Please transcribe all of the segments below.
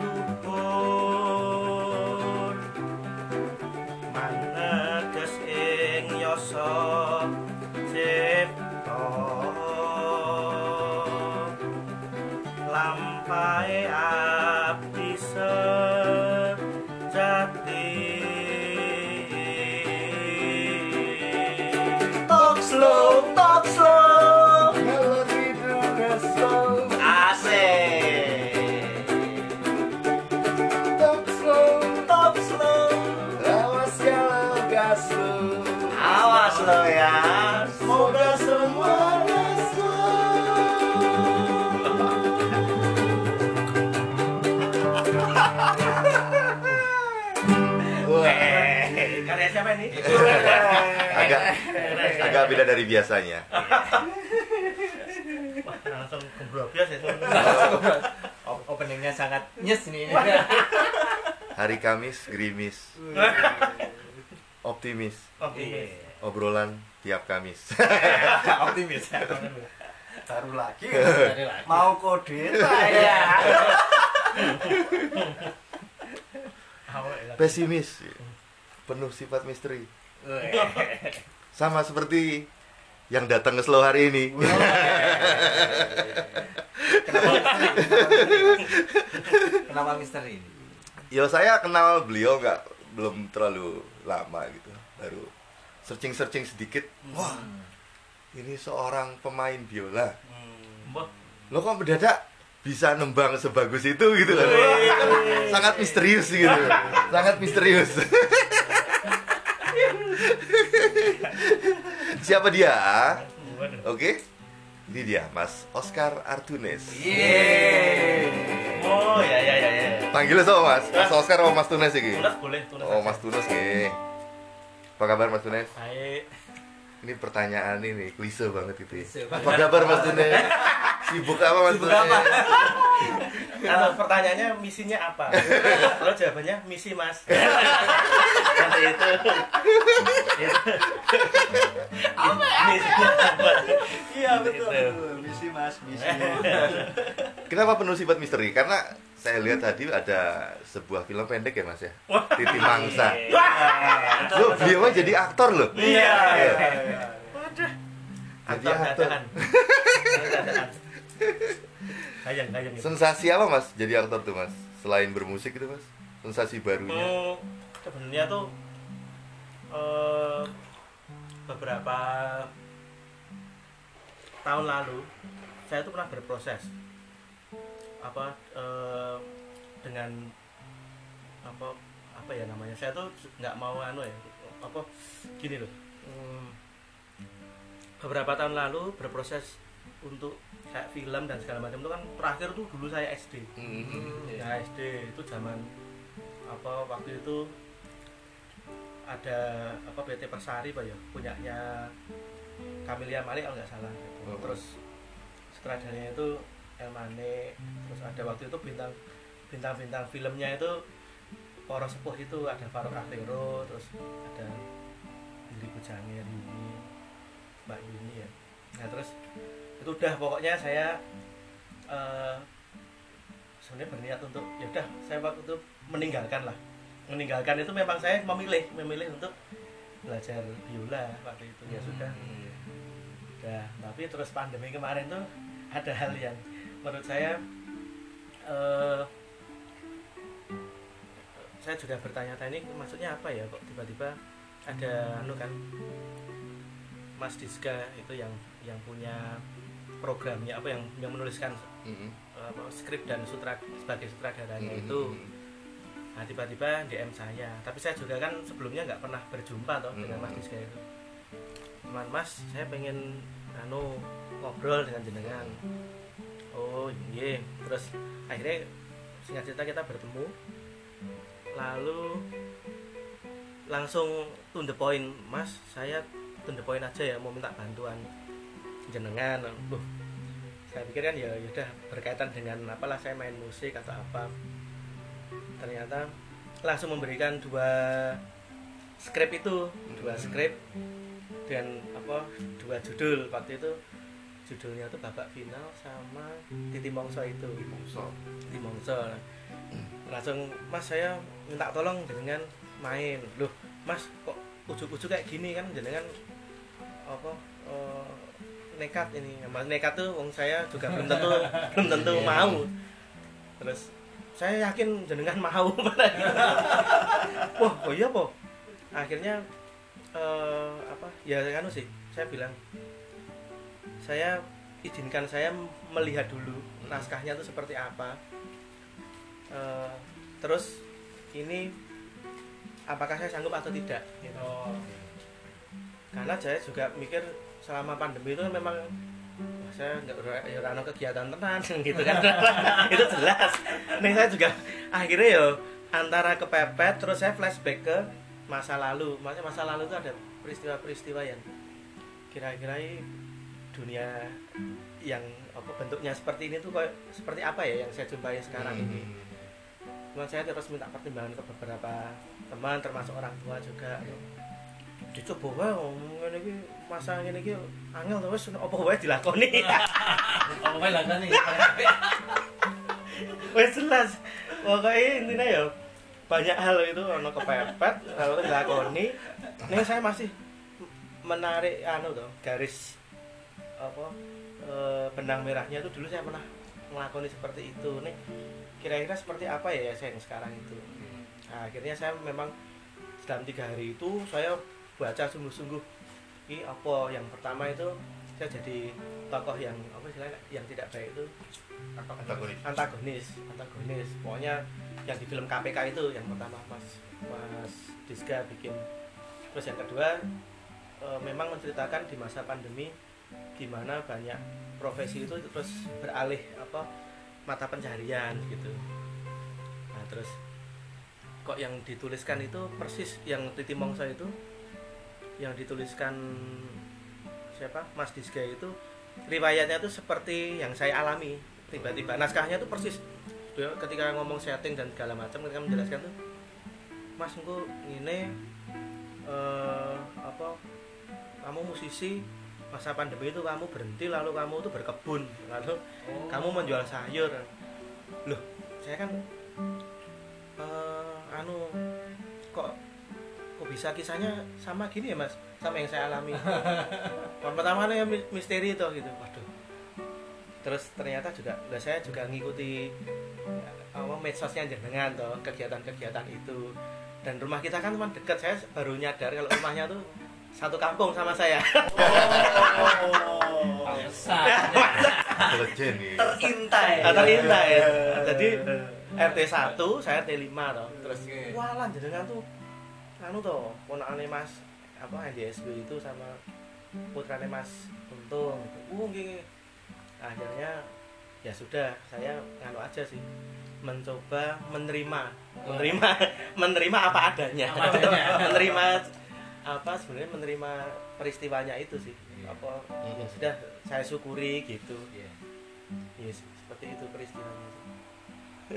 lupo agak beda dari biasanya. Wah, langsung gembrobios ya. Op- Openingnya sangat nyes nih. Hari Kamis gerimis, optimis, Oke. obrolan tiap Kamis. Optimis. Baru lagi. Mau kode ya. Awak ya. Pesimis, penuh sifat misteri. Sama seperti yang datang ke slow hari ini. Kenapa misteri ini? Ya saya kenal beliau nggak belum terlalu lama gitu, baru searching searching sedikit. Wah, ini seorang pemain biola. Mbah, Lo kok mendadak bisa nembang sebagus itu gitu kan? Sangat misterius gitu, sangat misterius. Siapa dia? Oke, ini dia Mas Oscar Artunes. Oh, ya ya ya ya. Panggilnya sama Mas, Mas Oscar sama Mas Tunes iki. Tunas boleh. Oh. Mas Tunes nih. Apa kabar Mas Tunes? Baik. Ini pertanyaan ini klise banget gitu ya. Apa kabar Mas Tunes? Sibuk apa Mas Tunes? Kalau pertanyaannya misinya apa? Kalau jawabannya misi mas. Nanti itu. itu. Misinya apa? Iya betul. Gitu. betul. Misi mas, misi. Kenapa penuh sifat misteri? Karena saya lihat tadi ada sebuah film pendek ya Mas ya. Titi Mangsa. Loh, beliau mah jadi aktor loh. Iya. Iya. Waduh. Jadi Aktor aktor. Kayang, kayang itu. Sensasi apa Mas jadi aktor tuh Mas? Selain bermusik itu Mas? Sensasi barunya. Hmm, sebenarnya tuh eh, beberapa tahun lalu saya tuh pernah berproses apa eh, dengan apa apa ya namanya saya tuh nggak mau anu ya apa gini loh hmm, beberapa tahun lalu berproses untuk kayak film dan segala macam itu kan terakhir tuh dulu saya SD Hmm. ya SD itu zaman apa waktu itu ada apa PT Persari pak ya punyanya Camelia Malik kalau nggak salah Oh. terus sutradaranya itu Elmane terus ada waktu itu bintang bintang-bintang filmnya itu para sepuh itu ada Faruk Afero terus ada Billy Bujangir Yuni Mbak Yuni ya nah terus itu udah pokoknya saya eh, sebenarnya berniat untuk ya udah saya waktu itu meninggalkan lah. Meninggalkan itu memang saya memilih memilih untuk belajar biola waktu itu. Ya sudah. Udah tapi terus pandemi kemarin tuh ada hal yang menurut saya eh, saya juga bertanya-tanya ini maksudnya apa ya kok tiba-tiba ada anu kan Mas Diska itu yang yang punya programnya apa yang yang menuliskan Mm-mm. apa, skrip dan sutra sebagai sutradaranya Mm-mm. itu. Nah tiba-tiba DM saya. Tapi saya juga kan sebelumnya nggak pernah berjumpa toh dengan Mas. Diska itu. Cuman Mas saya pengen anu ngobrol dengan jenengan. Oh iya terus akhirnya singkat cerita kita bertemu. Lalu langsung to the point Mas saya to the point aja ya mau minta bantuan jenengan. Loh, saya pikir kan ya udah berkaitan dengan apalah saya main musik atau apa. Ternyata langsung memberikan dua skrip itu dua skrip dan apa dua judul. Waktu itu judulnya tuh babak final sama titi mongso itu. Mongso. titi mongso. Langsung mas saya minta tolong dengan main. Loh mas kok ujuk-ujuk kayak gini kan jenengan apa eh, nekat ini mas nekat tuh wong saya juga belum tentu belum tentu Iya. mau terus saya yakin jenengan mau wah oh iya po akhirnya eh, apa ya kan sih saya bilang saya izinkan saya melihat dulu naskahnya itu seperti apa Eh, terus ini apakah saya sanggup atau tidak gitu. Oh. Karena saya juga mikir selama pandemi itu memang wah, saya nggak ora- ya kegiatan tenan gitu kan itu jelas nih saya juga akhirnya yo antara kepepet terus saya flashback ke masa lalu maksudnya masa lalu itu ada peristiwa-peristiwa yang kira-kira ini dunia yang apa bentuknya seperti ini tuh kayak seperti apa ya yang saya jumpai sekarang ini Mm. Cuman saya terus minta pertimbangan ke beberapa teman termasuk orang tua juga. Dicoba wae ngomong ngene iki masa ngene iki angel to wis apa wae dilakoni. Apa wae lah nih. Wis jelas. Pokoknya intinya ya banyak hal itu ono kepepet lalu dilakoni. Nih saya masih menarik anu tuh garis apa eh, benang merahnya itu dulu saya pernah ngelakoni seperti itu nih kira-kira seperti apa ya saya yang sekarang itu Nah, akhirnya saya memang dalam tiga hari itu saya baca sungguh-sungguh. Ini apa? Yang pertama itu saya jadi tokoh yang apa istilahnya yang tidak baik itu Antagonis. antagonis antagonis. Pokoknya yang di film KPK itu yang pertama mas mas Diska bikin. Terus yang kedua eh, memang menceritakan di masa pandemi gimana banyak profesi itu terus beralih apa mata pencaharian gitu. Nah terus kok yang dituliskan itu persis yang Titi Mongso itu yang dituliskan siapa? Mas Diska itu riwayatnya itu seperti yang saya alami tiba-tiba. Naskahnya itu persis. Ketika ngomong setting dan segala macam ketika menjelaskan tuh Mas engko ini eh, apa kamu musisi masa pandemi itu kamu berhenti lalu kamu tuh berkebun lalu kamu menjual sayur. Loh saya kan eh, anu kok bisa kisahnya sama gini ya mas? Sama yang saya alami. Yang pertama ya mi- misteri itu gitu. Waduh. Terus ternyata juga lah saya juga ngikuti ya, apa medsosnya jenengan toh kegiatan-kegiatan itu. Dan rumah kita kan teman dekat saya baru nyadar kalau rumahnya tuh satu kampung sama saya. Nih. Terintai. atau indah ya jadi RT 1 saya RT 5 toh. Terus Oke. wah jenengan tuh anu toh ponakane Mas apa NDSB itu sama putrane Mas Untung gitu. Uh, nggih, nggih. akhirnya ya sudah saya nganu aja sih mencoba menerima menerima menerima apa adanya Apa adanya. menerima apa sebenarnya menerima peristiwanya itu sih Iya. apa ya sudah saya syukuri gitu Iya. ya se- seperti itu peristiwanya sih.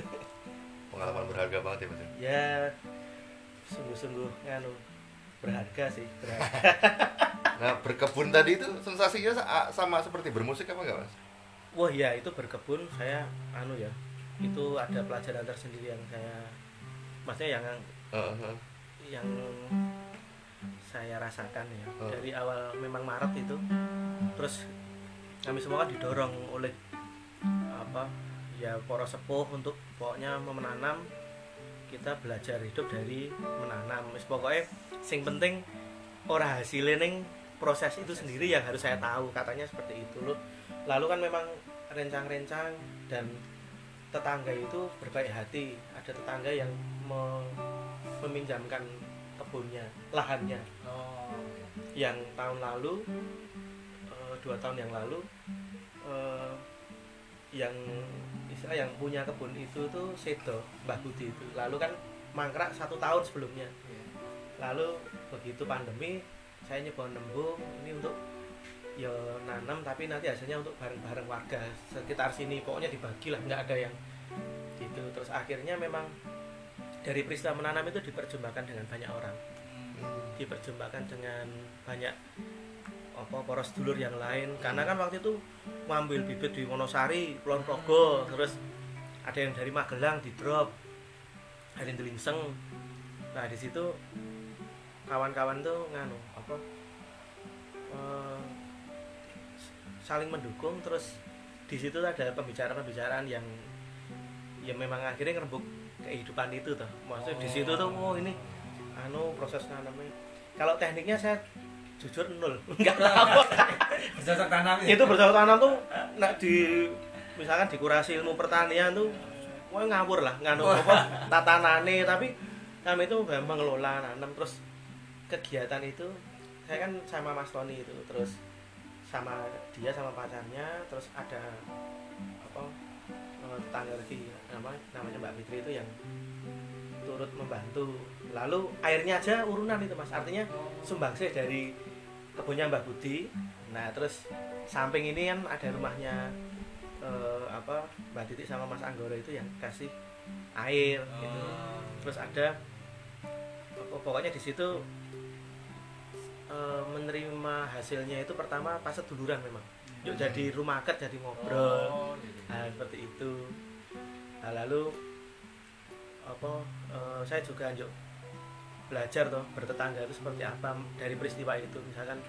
Pengalaman berharga banget ya mas ya. Sungguh-sungguh nganu berharga sih berharga Nah berkebun tadi itu sensasinya sa- sama seperti bermusik apa enggak mas? wah ya itu berkebun saya anu ya itu ada pelajaran tersendiri yang saya maksudnya yang Heeh. yang saya rasakan ya Oh. dari awal memang Maret itu terus kami semua kan didorong oleh apa ya para sepuh untuk pokoknya menanam kita belajar hidup dari menanam. Wis pokoknya sing penting ora hasilnya ning proses itu sendiri yang harus saya tahu. Katanya seperti itu loh. Lalu kan memang rencang-rencang dan tetangga itu berbaik hati. Ada tetangga yang me- meminjamkan kebunnya lahannya. Oh. yang tahun lalu eh, dua tahun yang lalu eh, yang istilah yang punya kebun itu tuh Sedo Mbah Budi itu. Lalu kan mangkrak satu tahun sebelumnya. Lalu begitu pandemi saya nyoba nembung ini untuk ya nanam tapi nanti hasilnya untuk bareng-bareng warga sekitar sini. Pokoknya dibagi lah nggak ada yang gitu. Terus akhirnya memang dari peristiwa menanam itu diperjumpakan dengan banyak orang. Diperjumpakan dengan banyak apa poros dulur yang lain. Karena kan waktu itu ngambil bibit di Wonosari, Kulon Progo, terus ada yang dari Magelang di drop, ada yang di Lingseng. Nah di situ kawan-kawan tuh nganu apa eh, saling mendukung. Terus di situ ada pembicaraan-pembicaraan yang ya memang akhirnya ngerembuk kehidupan itu tuh. Maksudnya di situ tuh oh ini anu proses nanamnya. Kalau tekniknya saya jujur nol. Nggak tahu Bercocok tanam ya? itu bercocok tanam tuh nak di misalkan di kurasi ilmu pertanian tuh wah ngawur lah nganu apa tatanane. Tapi kami itu memang mengelola nanam. Terus kegiatan itu saya kan sama Mas Tony itu terus sama dia sama pacarnya terus ada apa eh, tetangga lagi nama namanya Mbak Fitri itu yang turut membantu. Lalu airnya aja urunan itu mas. Artinya sumbangsih dari kebunnya Mbak Budi. Nah terus samping ini kan ada rumahnya eh, apa Mbak Titik sama Mas Anggoro itu yang kasih air gitu. Terus ada pokoknya di situ eh, menerima hasilnya itu pertama pas seduluran memang. Yuk jadi rumah ket jadi ngobrol. Oh, gitu. nah seperti itu. Nah, lalu apa eh, saya juga yuk belajar tuh bertetangga itu seperti apa dari peristiwa itu. Misalkan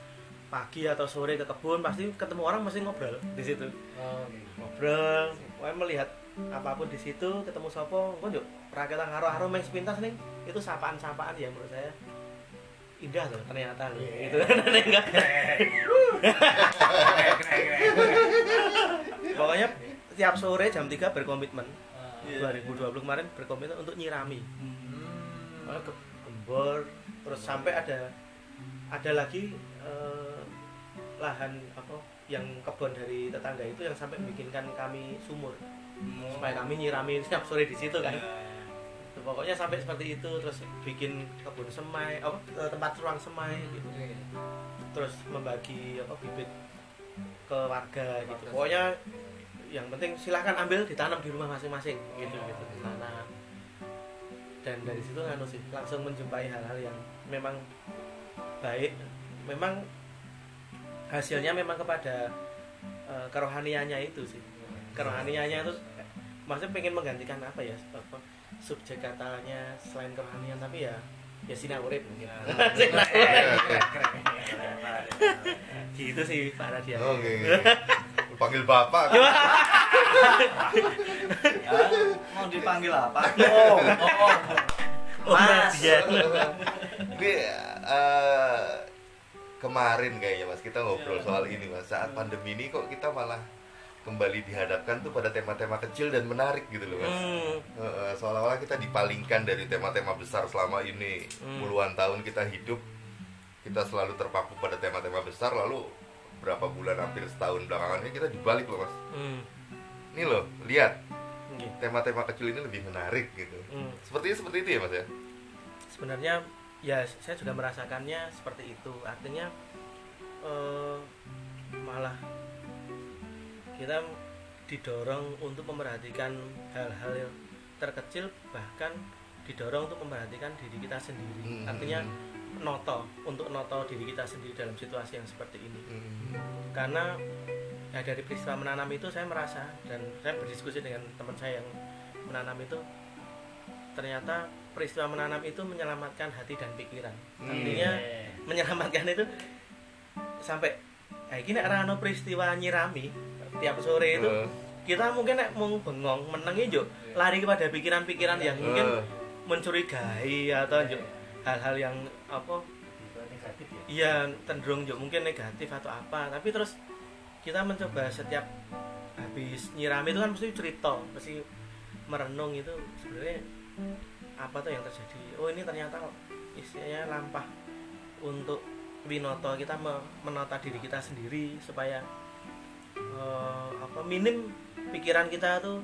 pagi atau sore ke kebun pasti ketemu orang mesti ngobrol di situ. Oh, gitu. ngobrol pokoknya melihat apa pun di situ ketemu sopo kok yuk rakyat ngaruh-ngaruh main sepintas nih itu sapaan-sapaan yang menurut saya. Indah loh ternyata loh gitu Enggak. pokoknya tiap sore jam 3 berkomitmen. Ah. 2020 kemarin berkomitmen untuk nyirami. Hmm. Gembor terus sampai ada ada lagi eh, lahan apa yang kebun dari tetangga itu yang sampai bikinkan kami sumur. Supaya kami nyirami tiap sore di situ kan. Tuh, pokoknya sampai seperti itu terus bikin kebun semai apa eh, tempat ruang semai gitu. Terus membagi apa bibit ke warga gitu. Pokoknya yang penting silahkan ambil ditanam di rumah masing-masing gitu gitu tanam dan dari situ anu sih langsung menjumpai hal-hal yang memang baik. Memang hasilnya memang kepada eh, kerohaniannya itu sih. Kerohaniannya itu maksudnya pengen menggantikan apa ya apa subjek katanya selain kerohanian tapi ya ya sinar urip mungkin. Urip. gitu sih Pak Radia. Oke. Panggil bapak. Ya, mau dipanggil apa? oh, Oh, oh Ini eh, kemarin kayaknya mas kita ngobrol soal ini mas. Saat pandemi ini kok kita malah kembali dihadapkan tuh pada tema-tema kecil dan menarik gitu loh mas. Hmm, seolah-olah kita dipalingkan dari tema-tema besar selama ini. Hmm. puluhan tahun kita hidup kita selalu terpaku pada tema-tema besar lalu berapa bulan hampir setahun belakangan ini kita dibalik loh mas. Hmm, ini loh lihat. Nggih. tema-tema kecil ini lebih menarik gitu. Hmm. sepertinya seperti itu ya mas ya? Sebenarnya ya saya juga merasakannya seperti itu. Artinya eh, malah kita didorong untuk memperhatikan hal-hal yang terkecil bahkan didorong untuk memperhatikan diri kita sendiri. Hmm. artinya noto untuk noto diri kita sendiri dalam situasi yang seperti ini Hmm. karena ya dari peristiwa menanam itu saya merasa dan saya berdiskusi dengan teman saya yang menanam itu ternyata peristiwa menanam itu menyelamatkan hati dan pikiran Hmm. artinya Iya. menyelamatkan itu sampai kayak gini arah ano peristiwa nyirami tiap sore itu Eh, kita mungkin nek mau bengong menengi juk lari kepada pikiran-pikiran yang mungkin mencurigai atau juk hal-hal yang apa? Negatif ya? Iya cenderung juk mungkin negatif atau apa. Tapi terus kita mencoba setiap habis nyirami itu kan mesti cerita mesti merenung itu sebenarnya apa tuh yang terjadi. Oh ini ternyata istilahnya lampah untuk winoto. Kita me- menata diri kita sendiri supaya eh, apa minim pikiran kita tuh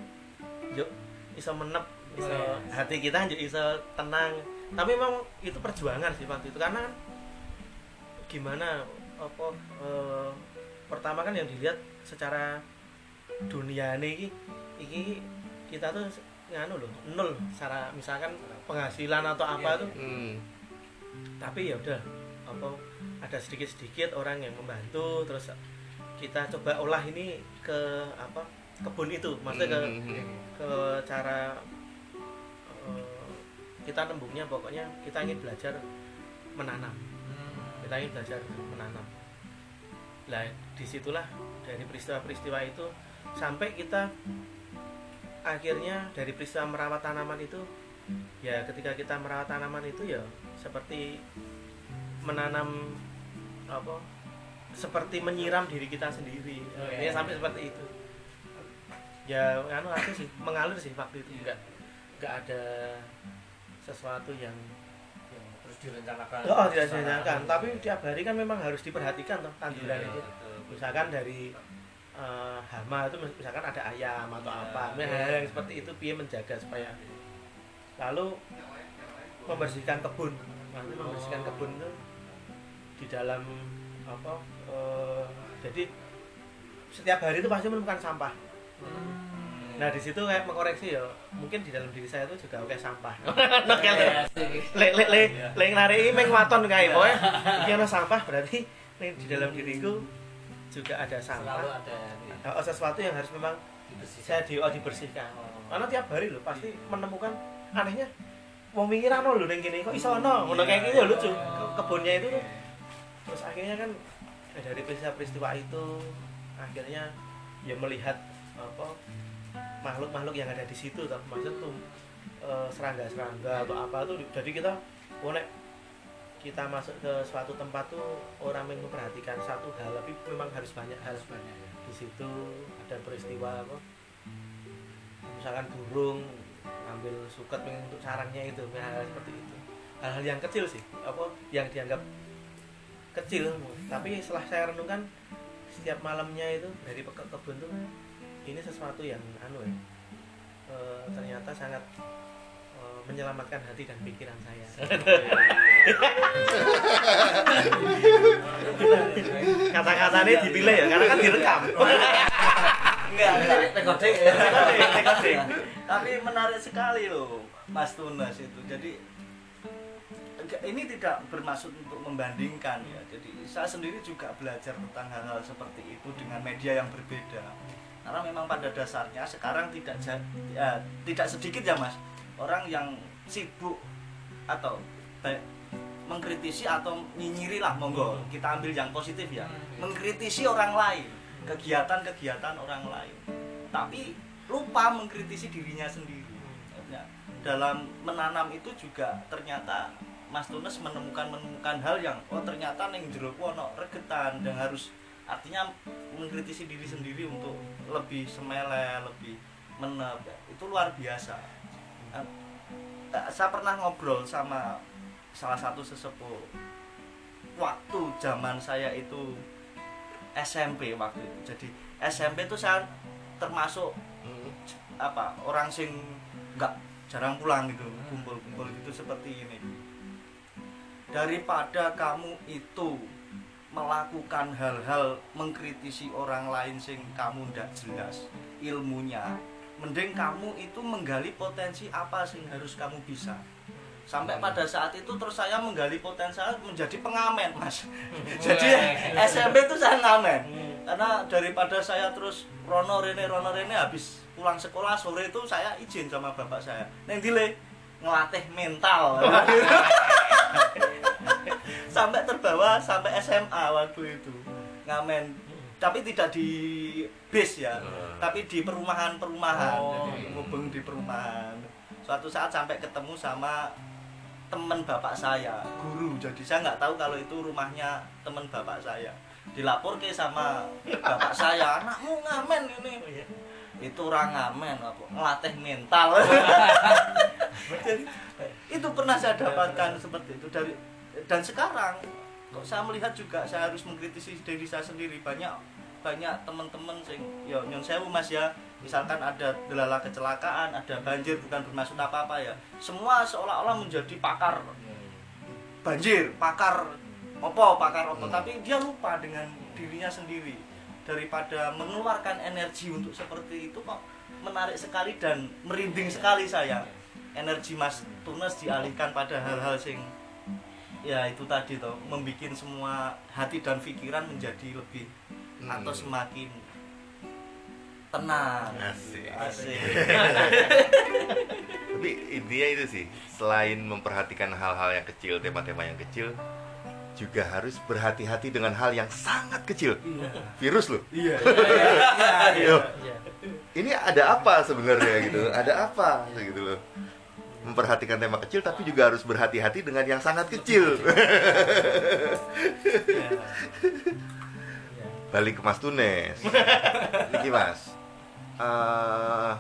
yuk iso menep iso Yes. hati kita yuk iso tenang tapi memang itu perjuangan sih waktu itu karena kan gimana apa eh, pertama kan yang dilihat secara dunia ini iki kita tuh nganu loh nol secara misalkan penghasilan atau apa Iya, tuh hmm. tapi ya udah apa ada sedikit sedikit orang yang membantu terus kita coba olah ini ke apa kebun itu maksudnya ke Hmm. ke cara kita nembungnya pokoknya kita ingin belajar menanam. Kita ingin belajar menanam. Lah di situlah dari peristiwa-peristiwa itu sampai kita akhirnya dari peristiwa merawat tanaman itu ya ketika kita merawat tanaman itu ya seperti menanam apa seperti menyiram diri kita sendiri. Oh, ya iya. sampai seperti itu. Ya anu aja sih mengalir sih waktu itu. Enggak enggak ada sesuatu yang Yang terus direncanakan Oh, tidak direncanakan. Tapi tiap hari kan memang harus diperhatikan toh tanduran Iya, itu. betul. Misalkan dari eh, hama itu mis- misalkan ada ayam atau Iya. apa. Nah, hal yang seperti itu piye menjaga supaya lalu membersihkan kebun. Nanti membersihkan kebun itu di dalam apa? eh, jadi setiap hari itu pasti menemukan sampah. Nah di situ kayak mengkoreksi ya, mungkin di dalam diri saya itu juga oke sampah. Nah, kayak le le le le ngareki meng waton kae pokoke iki ana sampah berarti di dalam diriku juga ada sampah. Ada oh, sesuatu yang harus memang saya di oh, dibersihkan. Karena tiap hari loh pasti menemukan anehnya mau mikir ano lho ning kene kok iso ono ngono kayak gitu lucu. Ke- kebunnya itu tuh. Terus akhirnya kan dari peristiwa-peristiwa itu akhirnya ya melihat apa makhluk-makhluk yang ada di situ toh maksud tuh eh, serangga-serangga atau apa tuh. Jadi kita oh, nek kita masuk ke suatu tempat tuh orang yang memperhatikan satu hal tapi memang harus banyak hal di situ ada peristiwa apa misalkan burung ambil suket untuk sarangnya itu hal, -hal seperti itu. Hal-hal yang kecil sih apa yang dianggap kecil. Tapi setelah saya renungkan setiap malamnya itu dari ke kebun tuh ini sesuatu yang anu ya eh, ternyata sangat eh, menyelamatkan hati dan pikiran saya kata-katanya dipilih ya karena kan direkam Enggak, enggak. Recording Recording, recording. Tapi menarik sekali loh Mas Tunas itu. Jadi ini tidak bermaksud untuk membandingkan ya. Jadi saya sendiri juga belajar tentang hal-hal seperti itu dengan media yang berbeda. Karena memang pada dasarnya sekarang tidak ya, tidak sedikit ya Mas. Orang yang sibuk atau baik mengkritisi atau nyinyiri lah monggo. Kita ambil yang positif ya. Mengkritisi orang lain. Kegiatan-kegiatan orang lain. Tapi lupa mengkritisi dirinya sendiri. Ya, dalam menanam itu juga ternyata Mas Tunes menemukan menemukan hal yang oh ternyata neng jero ku ono regetan dan harus artinya mengkritisi diri sendiri untuk lebih semele lebih menep. Itu luar biasa. Eh, saya pernah ngobrol sama salah satu sesepuh. Waktu zaman saya itu SMP waktu itu. Jadi SMP itu saya termasuk Hmm. apa orang sing nggak jarang pulang gitu kumpul-kumpul gitu seperti ini. Daripada kamu itu melakukan hal-hal mengkritisi orang lain sing kamu ndak jelas ilmunya mending kamu itu menggali potensi apa sih harus kamu bisa. Sampai pada saat itu terus saya menggali potensi saya menjadi pengamen mas. Jadi SMP itu saya ngamen. Karena daripada saya terus rono rene rono rene habis pulang sekolah sore itu saya izin sama bapak saya. Neng dile ngelatih mental sampai terbawa sampai SMA waktu itu. Ngamen. Tapi tidak di bis ya Hmm. tapi di perumahan-perumahan. Oh. jadi ngubeng di perumahan. Suatu saat sampai ketemu sama teman bapak saya guru. Jadi saya nggak tahu kalau itu rumahnya teman bapak saya. Dilapor ke sama bapak saya anakmu ngamen ini. Itu orang ngamen apa? Ngelatih mental. Jadi, itu pernah saya dapatkan seperti itu. Dari dan sekarang kok saya melihat juga saya harus mengkritisi diri saya sendiri. Banyak banyak teman-teman sing ya nyon sewu mas ya. Misalkan ada delala kecelakaan ada banjir bukan bermaksud apa apa ya. Semua seolah-olah menjadi pakar. Banjir pakar opo pakar opo. Hmm. tapi dia lupa dengan dirinya sendiri. Daripada mengeluarkan energi untuk seperti itu kok menarik sekali dan merinding sekali saya. Energi Mas Tunes dialihkan pada hal-hal sing ya itu tadi toh membuat semua hati dan pikiran menjadi lebih Hmm. atau semakin tenang Asik. asik Tapi intinya itu sih, selain memperhatikan hal-hal yang kecil, tema-tema yang kecil, juga harus berhati-hati dengan hal yang sangat kecil. iya Virus loh. iya Yo, Iya. ini ada apa sebenarnya gitu? Ada apa gitu loh. Memperhatikan tema kecil tapi juga harus berhati-hati dengan yang sangat kecil. Balik ke Mas Tunes. Niki Mas. Eh,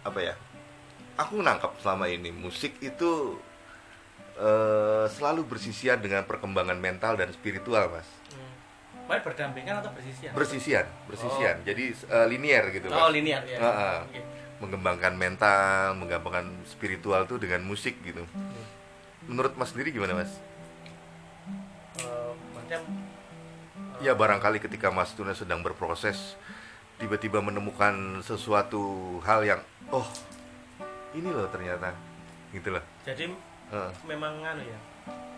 apa ya? Aku nangkap selama ini musik itu eh, selalu bersisian dengan perkembangan mental dan spiritual, Mas. Hmm. Baik berdampingan atau bersisian? Bersisian, bersisian. Jadi eh, linear gitu, Oh, Mas. linear ya. Heeh. Oke. Mengembangkan mental, mengembangkan spiritual tuh dengan musik gitu. Menurut Mas sendiri gimana, Mas? Eh, macam eh, Ya barangkali ketika Mas Tuna sedang berproses tiba-tiba menemukan sesuatu hal yang oh ini loh ternyata gitu loh. jadi Heeh. memang anu ya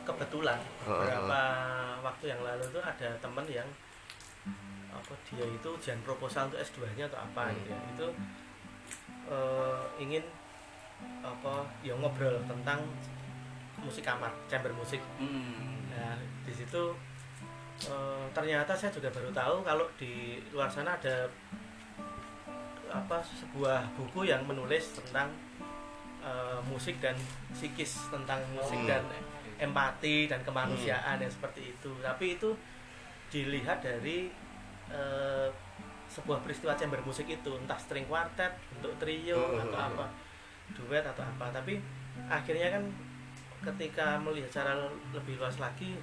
kebetulan beberapa waktu yang lalu tuh ada teman yang apa dia itu ujian proposal untuk S2-nya atau apa Hmm. gitu ya itu eh, ingin apa ya ngobrol tentang musik kamar chamber musik Hmm. nah di situ eh, ternyata saya juga baru tahu kalau di luar sana ada apa sebuah buku yang menulis tentang eh, musik dan psikis tentang musik Hmm. dan empati dan kemanusiaan yang seperti itu tapi itu dilihat dari eh, sebuah peristiwa chamber musik itu entah string quartet bentuk trio Hmm. atau apa duet atau apa tapi akhirnya kan ketika melihat secara lebih luas lagi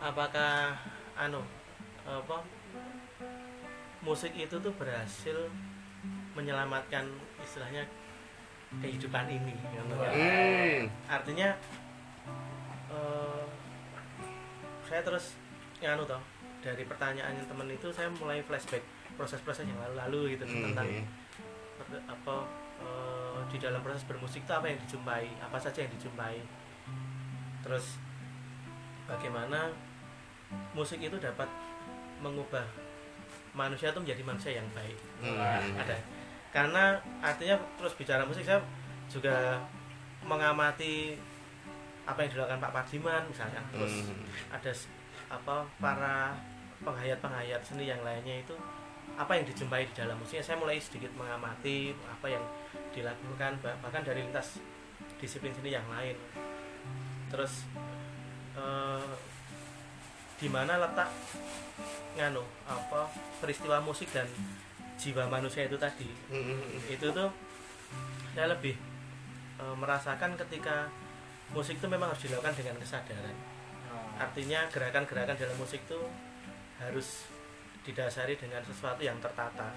apakah anu apa musik itu tuh berhasil menyelamatkan istilahnya kehidupan ini kan. Hmm. artinya eh, saya terus nganu toh dari pertanyaan temen itu saya mulai flashback proses-proses yang lalu-lalu gitu tentang Hmm. apa eh, di dalam proses bermusik itu apa yang dijumpai apa saja yang dijumpai terus bagaimana musik itu dapat mengubah manusia itu menjadi manusia yang baik Hmm. ada karena artinya terus bicara musik saya juga mengamati apa yang dilakukan Pak Pardiman misalnya terus Hmm. ada apa para penghayat-penghayat seni yang lainnya itu apa yang dijumpai di dalam? Musiknya saya mulai sedikit mengamati apa yang dilakukan bah- bahkan dari lintas disiplin seni yang lain. Terus eh, di mana letak nganu apa peristiwa musik dan jiwa manusia itu tadi? Hmm. itu tuh saya lebih eh, merasakan ketika musik itu memang harus dilakukan dengan kesadaran artinya gerakan-gerakan dalam musik itu harus didasari dengan sesuatu yang tertata.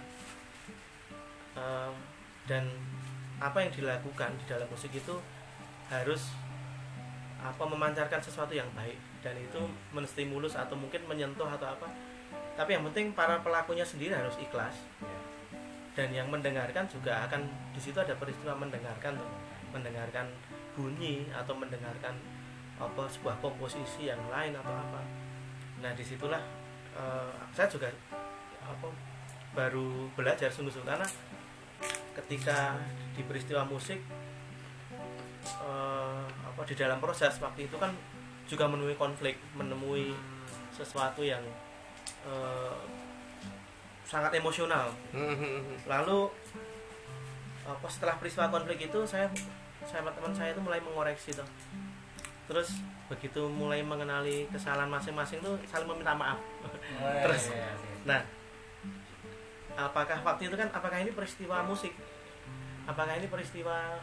Em, dan apa yang dilakukan di dalam musik itu harus apa memancarkan sesuatu yang baik. Dan itu menstimulus atau mungkin menyentuh atau apa. Tapi yang penting para pelakunya sendiri harus ikhlas. Dan yang mendengarkan juga akan di situ ada peristiwa mendengarkan mendengarkan bunyi atau mendengarkan apa sebuah komposisi yang lain atau apa. Nah di situlah eh, saya juga apa baru belajar sungguh-sungguh. Karena ketika di peristiwa musik eh, apa di dalam proses waktu itu kan juga menemui konflik menemui sesuatu yang eh, sangat emosional. Lalu apa setelah peristiwa konflik itu saya saya teman saya itu mulai mengoreksi tuh terus begitu mulai mengenali kesalahan masing-masing tuh saling meminta maaf. Terus, nah apakah waktu itu kan apakah ini peristiwa musik? Apakah ini peristiwa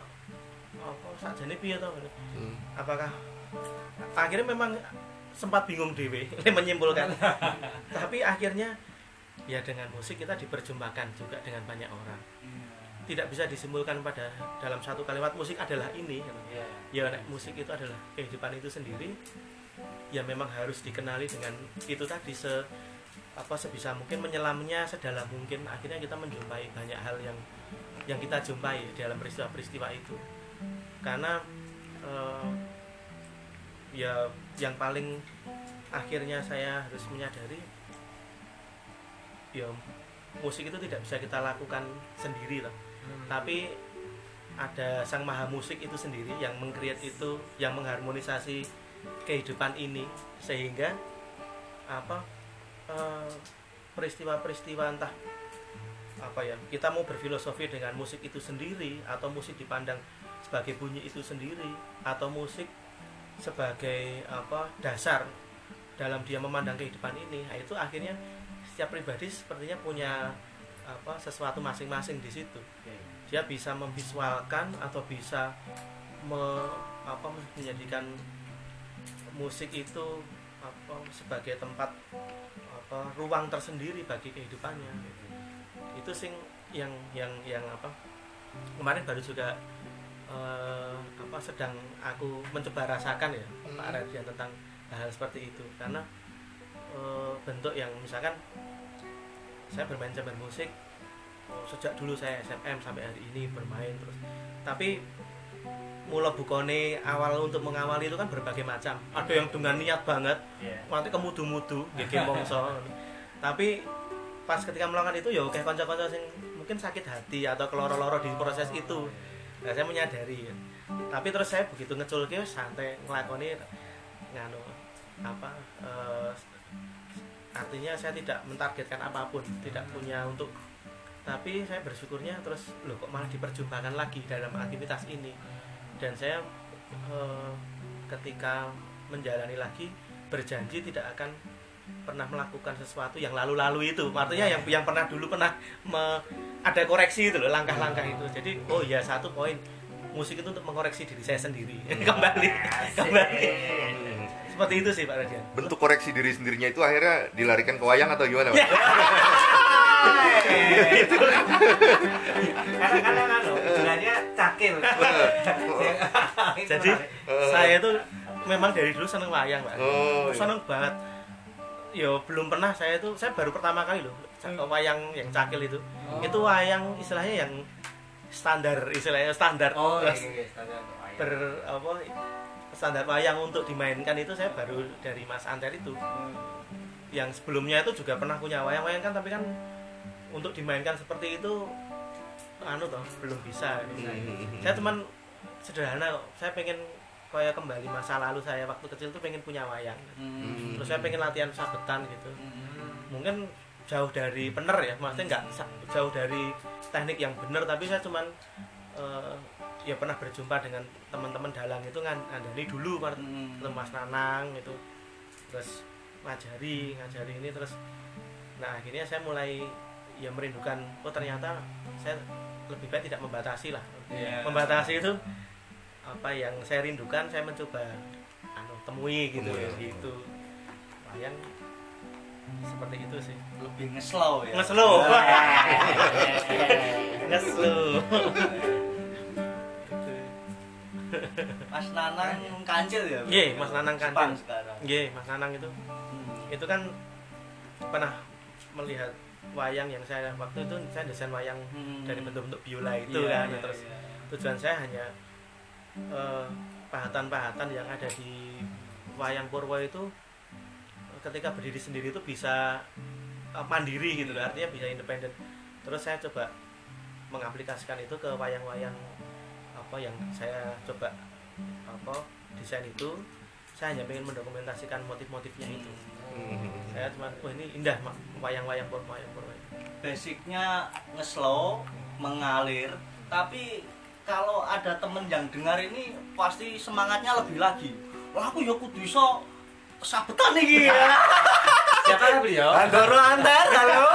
apa saja nih piye toh Hmm. apakah akhirnya memang sempat bingung dewe menyimpulkan. Tapi akhirnya ya dengan musik kita diperjumpakan juga dengan banyak orang tidak bisa disimpulkan pada dalam satu kalimat musik adalah ini. Gitu. ya musik itu adalah kehidupan itu sendiri ya memang harus dikenali dengan itu tadi se apa sebisa mungkin menyelamnya sedalam mungkin. Akhirnya kita menjumpai banyak hal yang yang kita jumpai dalam peristiwa-peristiwa itu. Karena eh, ya yang paling akhirnya saya harus menyadari ya musik itu tidak bisa kita lakukan sendiri tapi ada sang maha musik itu sendiri yang mengcreate itu yang mengharmonisasi kehidupan ini. Sehingga apa eh, peristiwa-peristiwa entah apa ya kita mau berfilosofi dengan musik itu sendiri atau musik dipandang sebagai bunyi itu sendiri atau musik sebagai apa dasar dalam dia memandang kehidupan ini nah, itu akhirnya setiap pribadi sepertinya punya apa sesuatu masing-masing di situ. Dia bisa memvisualkan atau bisa me- apa menjadikan musik itu apa sebagai tempat apa ruang tersendiri bagi kehidupannya. Itu sing yang yang yang apa kemarin baru juga eh, apa sedang aku mencoba rasakan ya Pak Radian tentang hal seperti itu. Karena eh, bentuk yang misalkan saya bermain campur musik oh, sejak dulu saya SMM sampai hari ini bermain terus. Tapi mula bukone awal untuk mengawali itu kan berbagai macam. Ada yang dengan niat banget nanti kemudu-mudu gege mongso. Tapi pas ketika melakukan itu ya oke konco-konco sing mungkin sakit hati atau keloro-loro di proses itu. Nah, saya menyadari. Ya. tapi terus saya begitu ngeculke santai ngelakoni nganu apa eh, artinya saya tidak mentargetkan apa pun tidak punya untuk tapi saya bersyukurnya terus loh kok malah diperjumpakan lagi dalam aktivitas ini. Dan saya eh, ketika menjalani lagi berjanji tidak akan pernah melakukan sesuatu yang lalu-lalu itu. Artinya yang yang pernah dulu pernah me- ada koreksi itu loh langkah-langkah itu. Jadi oh ya satu poin musik itu untuk mengoreksi diri saya sendiri. Kembali kembali seperti itu sih Pak Radian Bentuk koreksi diri sendirinya itu akhirnya dilarikan ke wayang atau gimana? Karena kadang kan hubungannya cakil. jadi saya itu memang dari dulu seneng wayang Pak. Oh, iya. seneng banget. Yo belum pernah saya itu saya baru pertama kali loh wayang yang cakil itu. Itu wayang istilahnya yang standar istilahnya standar. Oh, iya, Terus iya, standar wayang. ber apa standar wayang untuk dimainkan itu saya baru dari Mas Anter itu. Yang sebelumnya itu juga pernah punya wayang-wayang kan tapi kan untuk dimainkan seperti itu anu toh belum bisa. Saya cuman sederhana kok. Saya pengen kayak kembali masa lalu saya waktu kecil tuh pengen punya wayang. Terus saya pengen latihan sabetan gitu. Mungkin jauh dari bener ya maksudnya nggak jauh dari teknik yang bener tapi saya cuman eh, ya pernah berjumpa dengan teman-teman dalang itu ngan ngandani dulu Mas Mas Nanang itu terus ngajari ngajari ini terus nah akhirnya saya mulai ya merindukan oh ternyata saya lebih baik tidak membatasi lah. Iya. membatasi itu apa yang saya rindukan saya mencoba anu temui gitu Temui. gitu. Wayang seperti itu sih. Lebih ngeslow ya? Ngeslow. Ngeslow. Mas Nan Nanang Kancil ya Nggih, Mas Nanang Kancil. Nggih, Mas Nanang itu Hmm. itu kan pernah melihat wayang yang saya waktu itu saya desain wayang Hmm. dari bentuk-bentuk biola itu Iya, kan iya, terus iya. tujuan saya hanya eh, pahatan-pahatan yang ada di wayang Purwo itu ketika berdiri sendiri itu bisa eh, mandiri gitu loh artinya bisa independen terus saya coba mengaplikasikan itu ke wayang-wayang apa yang saya coba apa desain itu saya hanya ingin mendokumentasikan motif-motifnya itu Hmm. saya cuma wah ini indah Mak. wayang-wayang Purwo wayang Purwo basicnya ngeslow mengalir tapi kalau ada temen yang dengar ini pasti semangatnya lebih lagi wah aku ya kudu iso sabetan iki Siapa beliau? Andoro antar kalau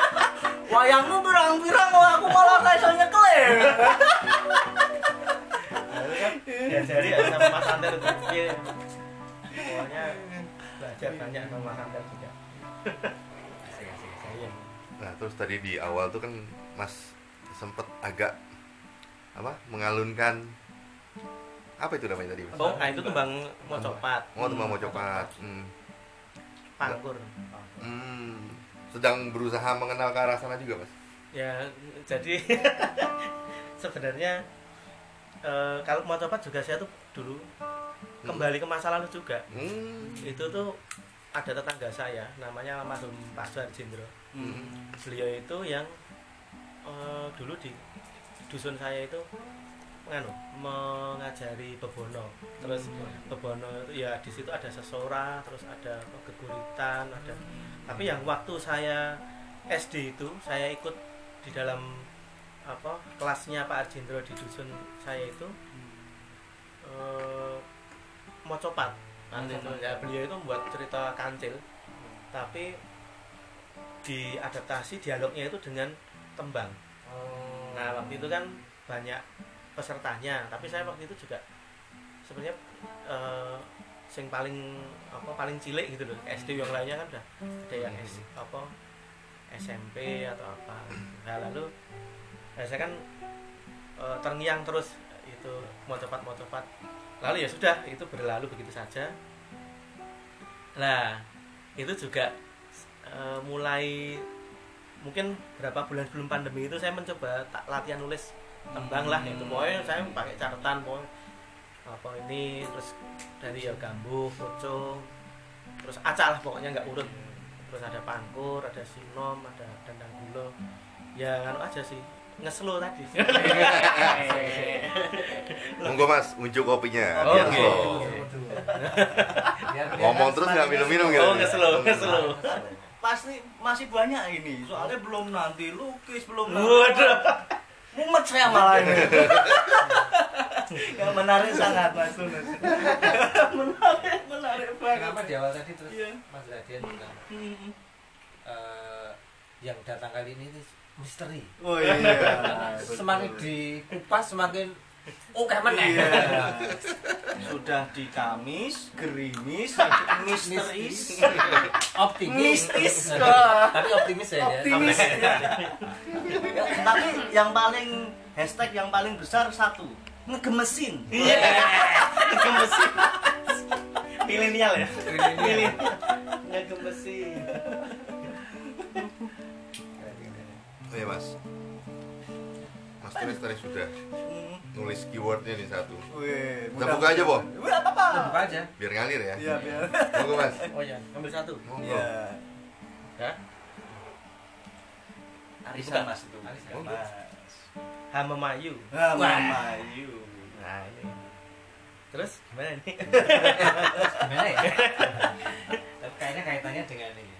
wayangmu pirang-pirang kok aku malah ra iso nyekel ya jadi ya sama Mas Anter itu pokoknya belajar banyak sama Mas Anter juga. Nah, terus tadi di awal tuh kan Mas sempet agak apa? mengalunkan apa itu namanya tadi, Mas? oh nah itu tembang mocopat Oh, teman mau coklat. Hmm. pangkur Hmm. Sedang berusaha mengenal ke arah sana juga, Mas. ya jadi sebenarnya eh, kalau mocopat juga saya tuh dulu kembali ke masa lalu juga Hmm. itu tuh ada tetangga saya namanya almarhum Pak Suharjindro Hmm. beliau itu yang eh, dulu di dusun saya itu menganu mengajari bebono terus bebono itu ya di situ ada sesora terus ada apa, geguritan ada. Tapi yang waktu saya SD itu saya ikut di dalam apa kelasnya Pak Arjindro di dusun saya itu eh, mocopat. Nanti ya beliau itu membuat cerita kancil. Tapi diadaptasi dialognya itu dengan tembang. Nah waktu itu kan banyak pesertanya. Tapi saya waktu itu juga sebenarnya eh, sing paling apa paling cilik gitu loh. SD yang lainnya kan udah ada yang S, apa SMP atau apa. Nah lalu nah, saya kan eh, terngiang terus itu mau cepat mau cepat lalu ya sudah itu berlalu begitu saja. Nah itu juga eh, mulai mungkin berapa bulan sebelum pandemi itu saya mencoba tak latihan nulis tembang lah itu. Pokoknya saya pakai catatan pokoknya apa ini terus dari ya gambuh pocong terus acak lah pokoknya nggak urut. Terus ada pangkur ada sinom ada dandang gulo ya anu aja sih. Ngeslo tadi. Monggo Mas, unjuk kopinya. Oh, biar slow. Ngomong terus nggak minum-minum gitu. oh ngeslo. ngeslo. Pasti masih banyak ini. Soalnya belum nanti lukis belum nanti waduh mumet saya malah ini yang menarik sangat mas Tunus menarik menarik banget Kenapa di awal tadi terus Iya. Mas Radian bilang Hmm. eh, yang datang kali ini itu misteri. oh iya Semakin dikupas semakin oke Iya. meneh. sudah di Kamis gerimis misteris Optimis. mistis Tapi optimis ya. ya. optimis Ya, tapi yang paling hashtag yang paling besar satu ngegemesin iya ngegemesin milenial ya milenial ngegemesin Oh iya Mas. Tulis tadi sudah Hmm. nulis keywordnya nih satu. Wih, Kita buka aja, Bo. Wih, apa apa Buka aja. Biar ngalir ya. Iya, biar. Monggo Mas. oh ya ambil satu Monggo. Iya. ya Arisan Mas itu. Arisan. Mas. hama mayu Nah, Wah. Mayu. nah ini terus gimana ini Gimana ya? Tapi kayaknya kaitannya dengan ini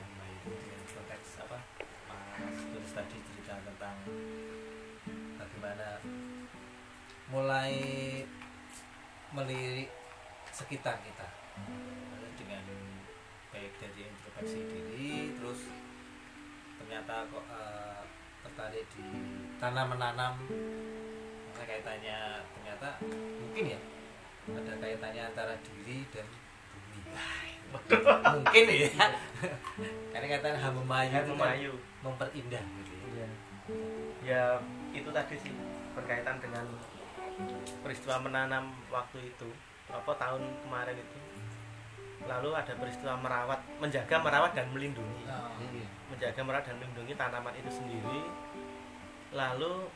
mulai melirik sekitar kita. Dengan baik dari introspeksi diri terus ternyata kok eh, tertarik di tanam menanam. Karena kaitannya ternyata mungkin ya ada kaitannya antara diri dan bumi. Mungkin ya. Karena kaitan hama mayu itu hama kan mayu. memperindah gitu ya. Iya. ya itu tadi sih berkaitan dengan peristiwa menanam waktu itu apa tahun kemarin itu lalu ada peristiwa merawat menjaga merawat dan melindungi Oh, iya. menjaga merawat dan melindungi tanaman itu sendiri lalu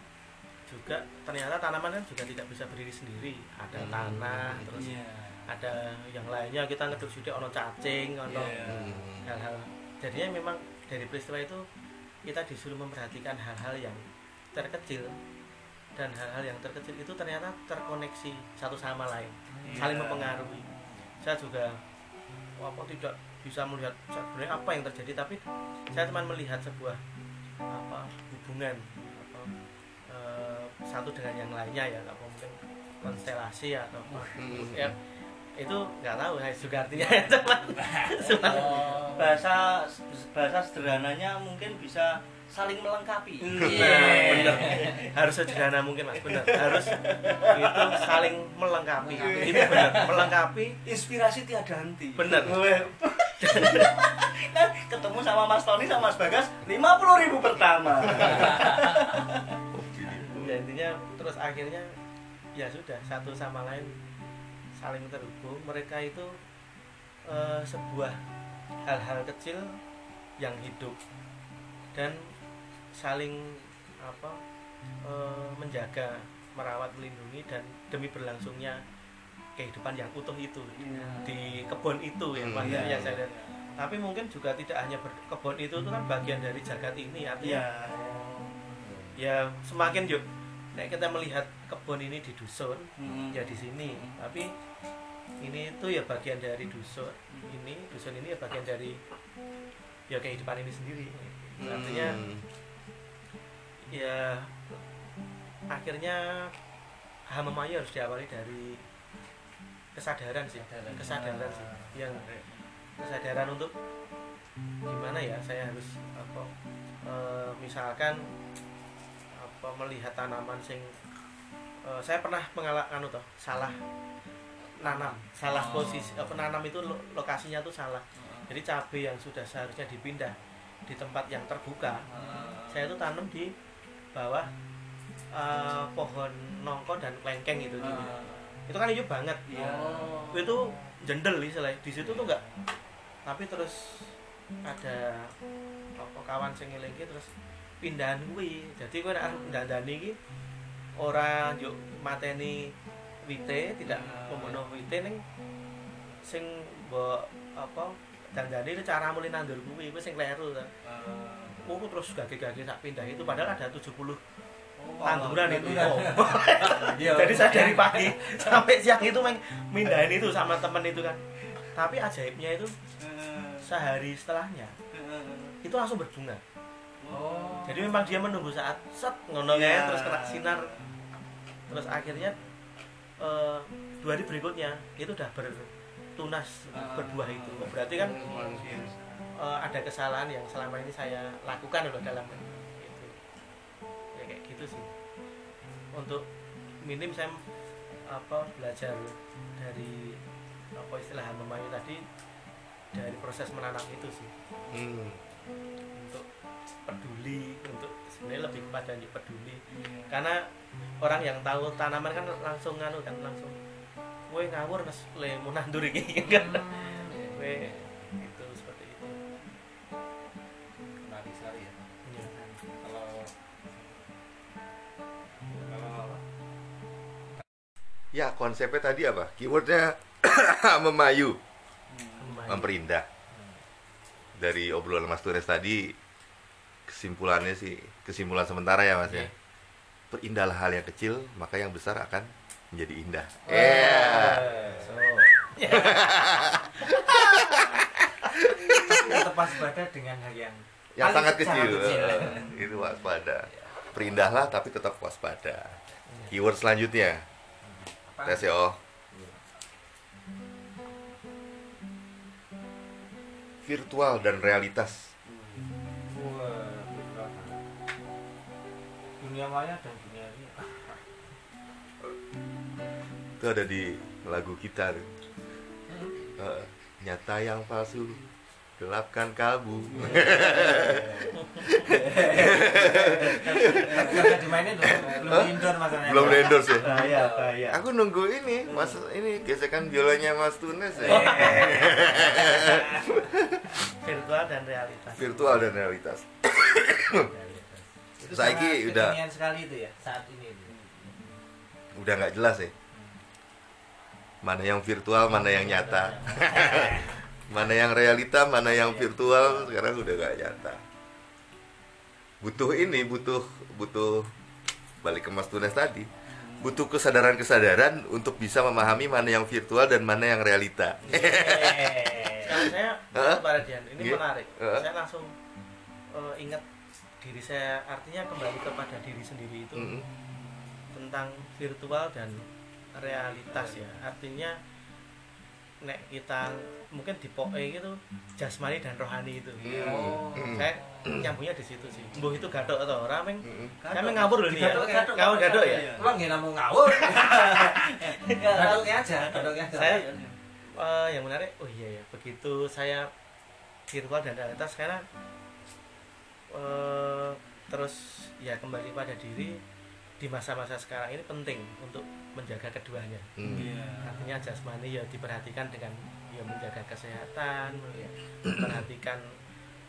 juga ternyata tanaman kan juga tidak bisa berdiri sendiri ada Hmm. tanah terus Iya. ada yang lainnya kita ngeduk sudah ono cacing ono Iya. Hmm. hal-hal jadinya memang dari peristiwa itu kita disuruh memperhatikan hal-hal yang terkecil dan hal-hal yang terkecil itu ternyata terkoneksi satu sama lain saling Iya. mempengaruhi saya juga apa tidak bisa melihat sebenarnya apa yang terjadi tapi saya cuma melihat sebuah apa hubungan apa, eh, satu dengan yang lainnya ya apa mungkin konstelasi atau apa. Hmm. ya itu nggak tahu saya juga artinya cuma cuma Oh. bahasa bahasa sederhananya mungkin bisa saling melengkapi. Nah, bener. harus sederhana mungkin mas benar harus itu saling melengkapi. Melengkapi. itu benar melengkapi. Inspirasi tiada henti. Bener. Kan ketemu sama Mas Tony sama Mas Bagas 50.000 ribu pertama. Ya intinya terus akhirnya ya sudah satu sama lain saling terhubung. Mereka itu eh, sebuah hal-hal kecil yang hidup dan saling apa eh, menjaga merawat melindungi dan demi berlangsungnya kehidupan yang utuh itu di kebun itu ya Hmm, Pak, iya, yang saya lihat tapi mungkin juga tidak hanya ber- kebun itu itu kan bagian dari jagat ini artinya Iya. ya semakin yuk nek kita melihat kebun ini di dusun Hmm. ya di sini tapi ini itu ya bagian dari dusun ini dusun ini ya bagian dari ya kehidupan ini sendiri artinya Hmm. Ya akhirnya Hama Maya harus diawali dari kesadaran sih. Kesadaran. kesadaran sih. Yang kesadaran untuk gimana ya saya harus apa eh, misalkan apa melihat tanaman sing eh, saya pernah mengalami toh salah nanam salah Oh. posisi apa nanam itu lo- lokasinya tuh salah. Jadi cabai yang sudah seharusnya dipindah di tempat yang terbuka saya itu tanam di bawah eh, pohon nongko dan lengkeng itu gitu. itu kan hijau banget. Iya. itu jendel istilahnya di situ tuh enggak tapi terus ada apa kawan sing ngelingi terus pindahan kuwi. Jadi kowe nek arep ndandani iki ora yuk mateni wite tidak Ah. membunuh wite ning sing mbok apa dandani itu cara mulai nandur kuwi kuwi sing kleru ta oh terus gage-gage sak pindah itu padahal ada 70 tanduran itu. Oh. Iya. jadi saya dari pagi sampai siang itu main mindahin itu sama temen itu kan tapi ajaibnya itu sehari setelahnya itu langsung berbunga Oh. jadi memang dia menunggu saat set ngono Iya. kayak, terus kena sinar terus akhirnya eh, dua hari berikutnya itu udah bertunas Ah. berbuah itu berarti kan eh, ada kesalahan yang selama ini saya lakukan loh dalam itu. Ya kayak gitu sih. Untuk minim saya apa belajar dari apa istilah memayu tadi dari proses menanam itu sih. Hmm. untuk peduli untuk sebenarnya lebih kepada yang peduli. Iya. karena orang yang tahu tanaman kan langsung nganu kan langsung gue ngawur nes le mau nandur iki. Kan. Gue Ya konsepnya tadi apa? Keywordnya memayu, memperindah. Dari obrolan Mas Tures tadi, kesimpulannya sih kesimpulan sementara ya Mas ya. Perindahlah hal yang kecil, maka yang besar akan menjadi indah. Iya. so tetap waspada dengan hal yang Yang sangat kecil. kecil. Itu waspada. Perindahlah tapi tetap waspada. Keyword selanjutnya? Tes ya oh. Virtual dan realitas. Wah, dunia maya dan dunia ini Itu ada di lagu kita. Eh, nyata yang palsu gelapkan kalbu. Dimainin belum indoor masalahnya. belum endorse ya? Bahaya bahaya. Aku nunggu ini mas ini gesekan biolanya mas Tunes ya. Virtual dan realitas. Virtual dan realitas. Itu Saiki udah- sekali itu ya saat ini. udah nggak jelas ya? Mana yang virtual mana yang nyata mana yang realita mana yang virtual sekarang udah nggak nyata butuh ini butuh butuh balik ke Mas Tunes tadi butuh kesadaran-kesadaran untuk bisa memahami mana yang virtual dan mana yang realita Sekarang saya Hah? Pak Radian, ini Iya. menarik. Saya langsung eh, ingat diri saya, artinya kembali kepada diri sendiri itu tentang virtual dan realitas ya. Artinya nek kita mungkin di poe gitu jasmani dan rohani itu. Oh. Saya nyambungnya di situ sih. Mbuh itu gadok atau ora meng meng ngawur loh nih ya. Gadok, gadok, Kamu gadok ya? Emang nggak mau ngawur. Gadoknya aja, gadoknya aja. Saya eh, yang menarik, oh iya ya, begitu saya virtual dan realitas sekarang eh, terus ya kembali pada diri di masa-masa sekarang ini penting untuk menjaga keduanya. Mm. Iya. Artinya jasmani ya diperhatikan dengan ya menjaga kesehatan, ya, memperhatikan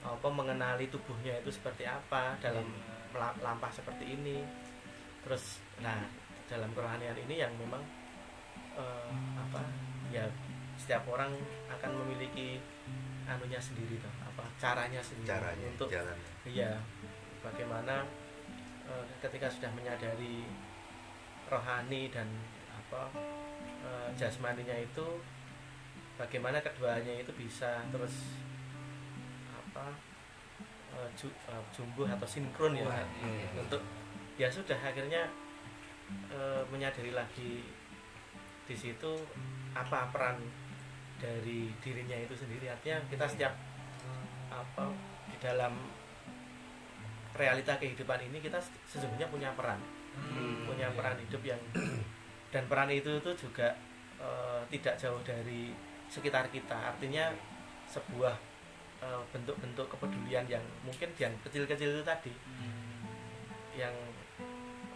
apa mengenali tubuhnya itu seperti apa dalam mela- lampah seperti ini. Terus nah dalam kerohanian ini yang memang eh, apa ya setiap orang akan memiliki anunya sendiri toh, apa caranya sendiri caranya untuk jalan Iya, bagaimana ketika sudah menyadari rohani dan apa eh, jasmaninya itu, bagaimana keduanya itu bisa terus apa eh, ju- eh, jumbuh atau sinkron ya? Wah, iya. untuk ya sudah akhirnya eh, menyadari lagi di situ apa peran dari dirinya itu sendiri. Artinya kita setiap apa di dalam realita kehidupan ini kita sesungguhnya punya peran. Hmm, punya peran hidup yang dan peran itu itu juga eh, tidak jauh dari sekitar kita. Artinya sebuah eh, bentuk-bentuk kepedulian yang mungkin yang kecil-kecil itu tadi. Yang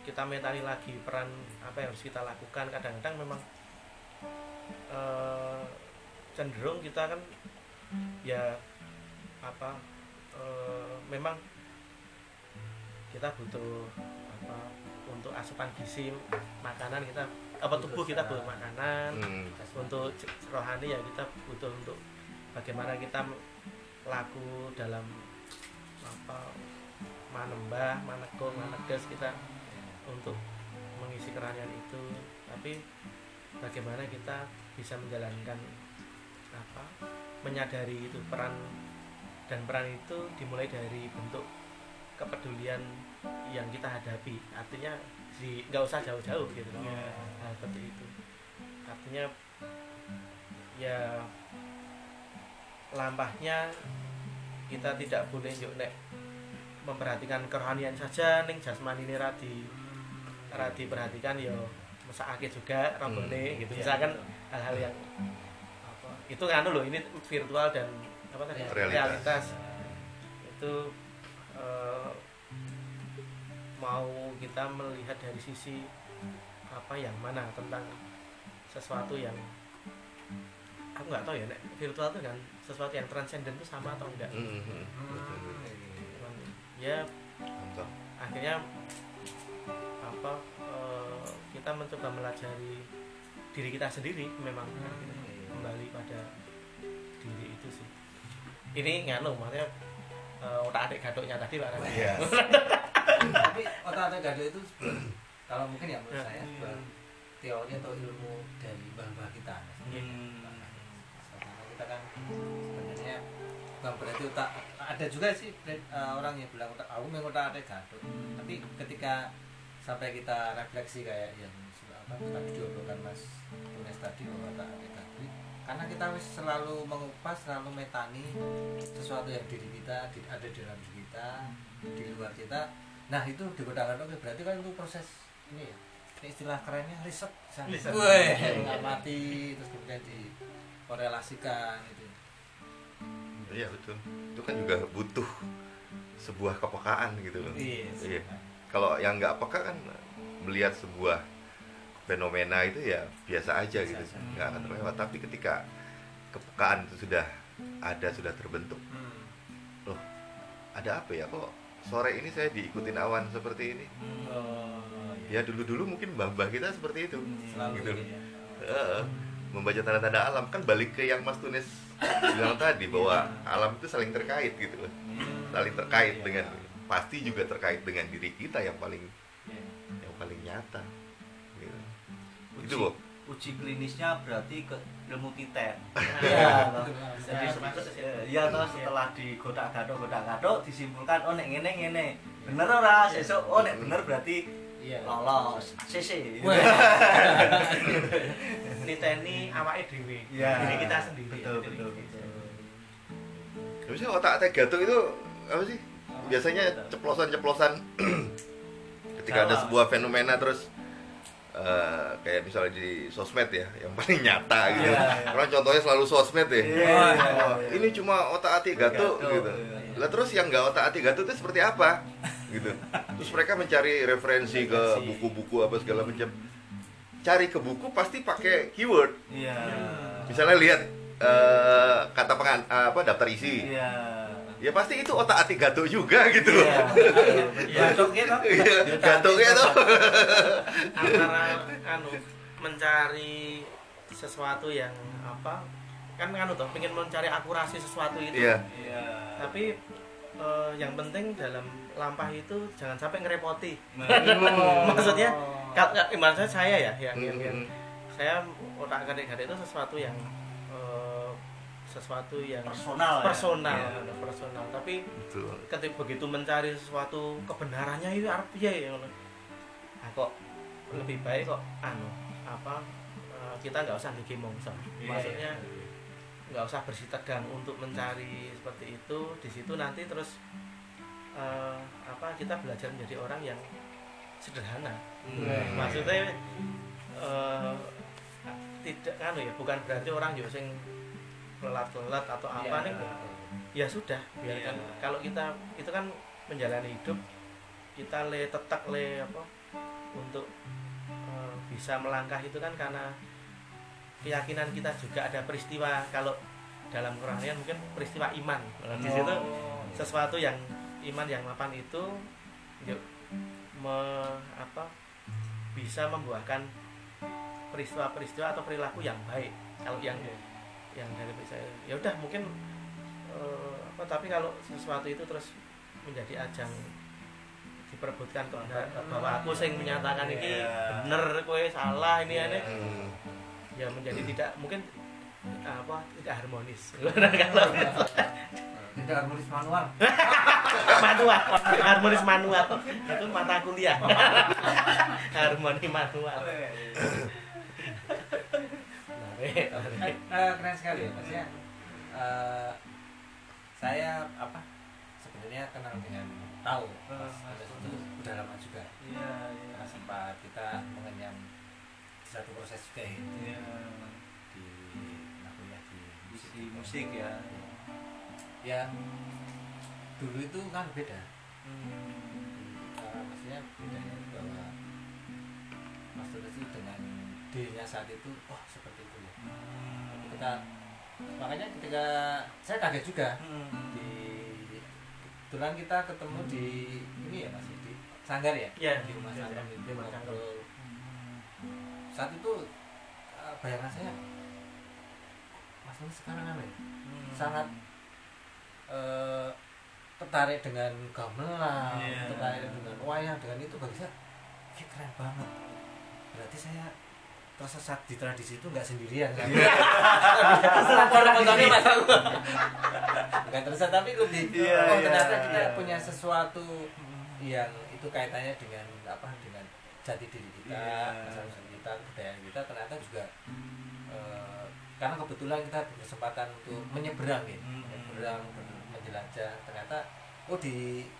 kita metani lagi peran apa yang harus kita lakukan. Kadang-kadang memang eh, cenderung kita kan ya apa eh, memang kita butuh apa untuk asupan gizi makanan kita apa tubuh kita butuh makanan Mm. untuk rohani ya kita butuh untuk bagaimana kita laku dalam apa manembah manekung maneges kita untuk mengisi kerohanian itu tapi bagaimana kita bisa menjalankan apa menyadari itu peran dan peran itu dimulai dari bentuk kepedulian yang kita hadapi. Artinya di nggak usah jauh-jauh gitu loh. Iya. Nah, seperti itu. Artinya ya lampahnya kita tidak boleh yuk nek memperhatikan kerohanian saja ning jasmani ini radi radi perhatikan ya mesakake juga rombone Hmm. gitu. Iya, misalkan hal-hal yang apa itu nganu loh ini virtual dan apa tadi? Realitas. realitas. Itu eh, mau kita melihat dari sisi apa yang mana tentang sesuatu yang aku nggak tahu ya Nek. virtual itu kan sesuatu yang transenden itu sama atau enggak Mm, mm, Hmm, betul. Cuman, ya Contoh. akhirnya apa eh, kita mencoba melajari diri kita sendiri memang akhirnya kembali pada diri itu sih ini nganu maksudnya eh, otak adik gadoknya tadi pak. Iya. tapi otak-otak gado itu sebuah- kalau mungkin ya menurut Ya. saya sebuah teori atau ilmu dari mbah-mbah kita Hmm. karena kita kan sebenarnya bukan berarti otak ada juga sih eh, orang yang bilang otak aku memang otak ada gado tapi ketika sampai kita refleksi kayak yang sudah apa tadi diobrolkan mas Tunes tadi bahwa otak ada gado karena kita wis selalu mengupas selalu metani sesuatu yang diri kita ada di dalam diri kita di luar kita nah itu digodakan oke berarti kan itu proses ini ya ini istilah kerennya riset Riset. Mengamati terus kemudian dikorelasikan gitu iya betul itu kan juga butuh sebuah kepekaan gitu loh Iya. Iya. kalau yang nggak peka kan melihat sebuah fenomena itu ya biasa aja Biasa gitu aja. nggak akan terlewat tapi ketika kepekaan itu sudah ada sudah terbentuk Hmm. loh ada apa ya kok sore ini saya diikutin awan seperti ini. Oh, ya dulu dulu mungkin mbah-mbah kita seperti itu. Selalu gitu. ini ya. Heeh. membaca tanda-tanda alam. Kan balik ke yang Mas Tunis bilang tadi bahwa alam itu saling terkait gitu loh. Saling terkait Iya. dengan pasti juga terkait dengan diri kita yang paling Iya. yang paling nyata. Gitu. uji, itu Bob uji klinisnya berarti ke ilmu titen Iya, toh. betul. jadi Saya se- masuk se- situ. ya toh setelah digodak gadok godak gadok disimpulkan oh nek ngene ngene bener ora sesuk oh nek bener berarti Iya. lolos CC niteni awake dhewe Iya. diri kita sendiri betul betul gitu. betul Tapi sih otak atik gatuk itu apa sih? Biasanya ceplosan-ceplosan ketika ada sebuah fenomena terus eh, kayak misalnya di sosmed ya, yang paling nyata gitu. Iya, iya. Karena contohnya selalu sosmed ya. Iya, iya, Wah, iya. ini cuma otak atik gatuk Gatuk, gitu. iya. Lah terus yang nggak otak atik gatuk itu seperti apa? gitu. Terus mereka mencari referensi ke buku-buku apa segala macam. Cari ke buku pasti pakai keyword. iya Misalnya lihat eh, kata pengan apa daftar isi. iya Ya pasti itu otak atik gatuk juga gitu. Loh. iya ya cok gitu Iya, gatuknya tuh. antara anu mencari sesuatu yang apa kan anu toh pengen mencari akurasi sesuatu itu. Iya. iya. Tapi eh, yang penting dalam lampah itu jangan sampai ngerepoti. Maksudnya kalau ibaratnya saya ya yang, yang, yang Hmm. saya otak gadek-gadek itu sesuatu yang sesuatu yang Personal ya? personal Iya. personal tapi Betul. ketika begitu mencari sesuatu kebenarannya itu arep piye ya. Nah, kok lebih baik kok anu apa eh, kita nggak usah bikin mongso Iya, maksudnya nggak usah bersih tegang untuk mencari seperti itu di situ nanti terus eh, apa kita belajar menjadi orang yang sederhana Hmm. maksudnya eh, tidak anu ya bukan berarti orang yo sing lelat-lelat atau apa nih ya sudah biarkan. Iya. kalau kita itu kan menjalani hidup kita le tetak le apa untuk eh, bisa melangkah itu kan karena keyakinan kita juga ada peristiwa. Kalau dalam Quranian mungkin peristiwa iman. Nah, di situ sesuatu yang iman yang mapan itu yuk me- apa bisa membuahkan peristiwa-peristiwa atau perilaku yang baik. Kalau yang yang dari saya ya udah mungkin eh, apa tapi kalau sesuatu itu terus menjadi ajang diperebutkan kebenaran bahwa aku sing menyatakan ini Iya. bener kowe salah ini Iya. ini. Hmm. ya menjadi tidak mungkin apa tidak harmonis. Kalau Tidak harmonis manual. manual harmonis manual. Itu mata kuliah. Harmoni manual Eh, keren sekali ya maksudnya eh, saya apa sebenarnya kenal dengan tahu Mas Andes itu udah lama juga. Iya iya. Karena sempat kita mengenyam satu proses juga ya, iya. Di kuliah di isi musik. ya. Ya dulu itu kan beda. Hmm. Maksudnya bedanya bahwa Mas itu dengan dirinya saat itu oh seperti ya kita makanya ketika saya kaget juga Hmm. di kebetulan kita ketemu di ini ya masih di sanggar ya Iya, di rumah sanggar itu di rumah sanggar. saat itu eh, bayangan saya Mas Tulus sekarang apa ya Hmm. sangat eh, tertarik dengan gamelan, Iya. tertarik dengan wayang, dengan itu bagi saya "Ih, keren banget. Berarti saya tersesat di tradisi itu nggak sendirian kan? Setelah orang nontonnya mas aku bukan tersesat tapi lebih Iya, oh iya, ternyata kita iya. punya sesuatu yang itu kaitannya dengan apa dengan jati diri kita, Iya. asal kita, kebudayaan kita ternyata juga eh, karena kebetulan kita berkesempatan untuk menyeberang ya, Hmm. menyeberang ber- menjelajah ternyata oh di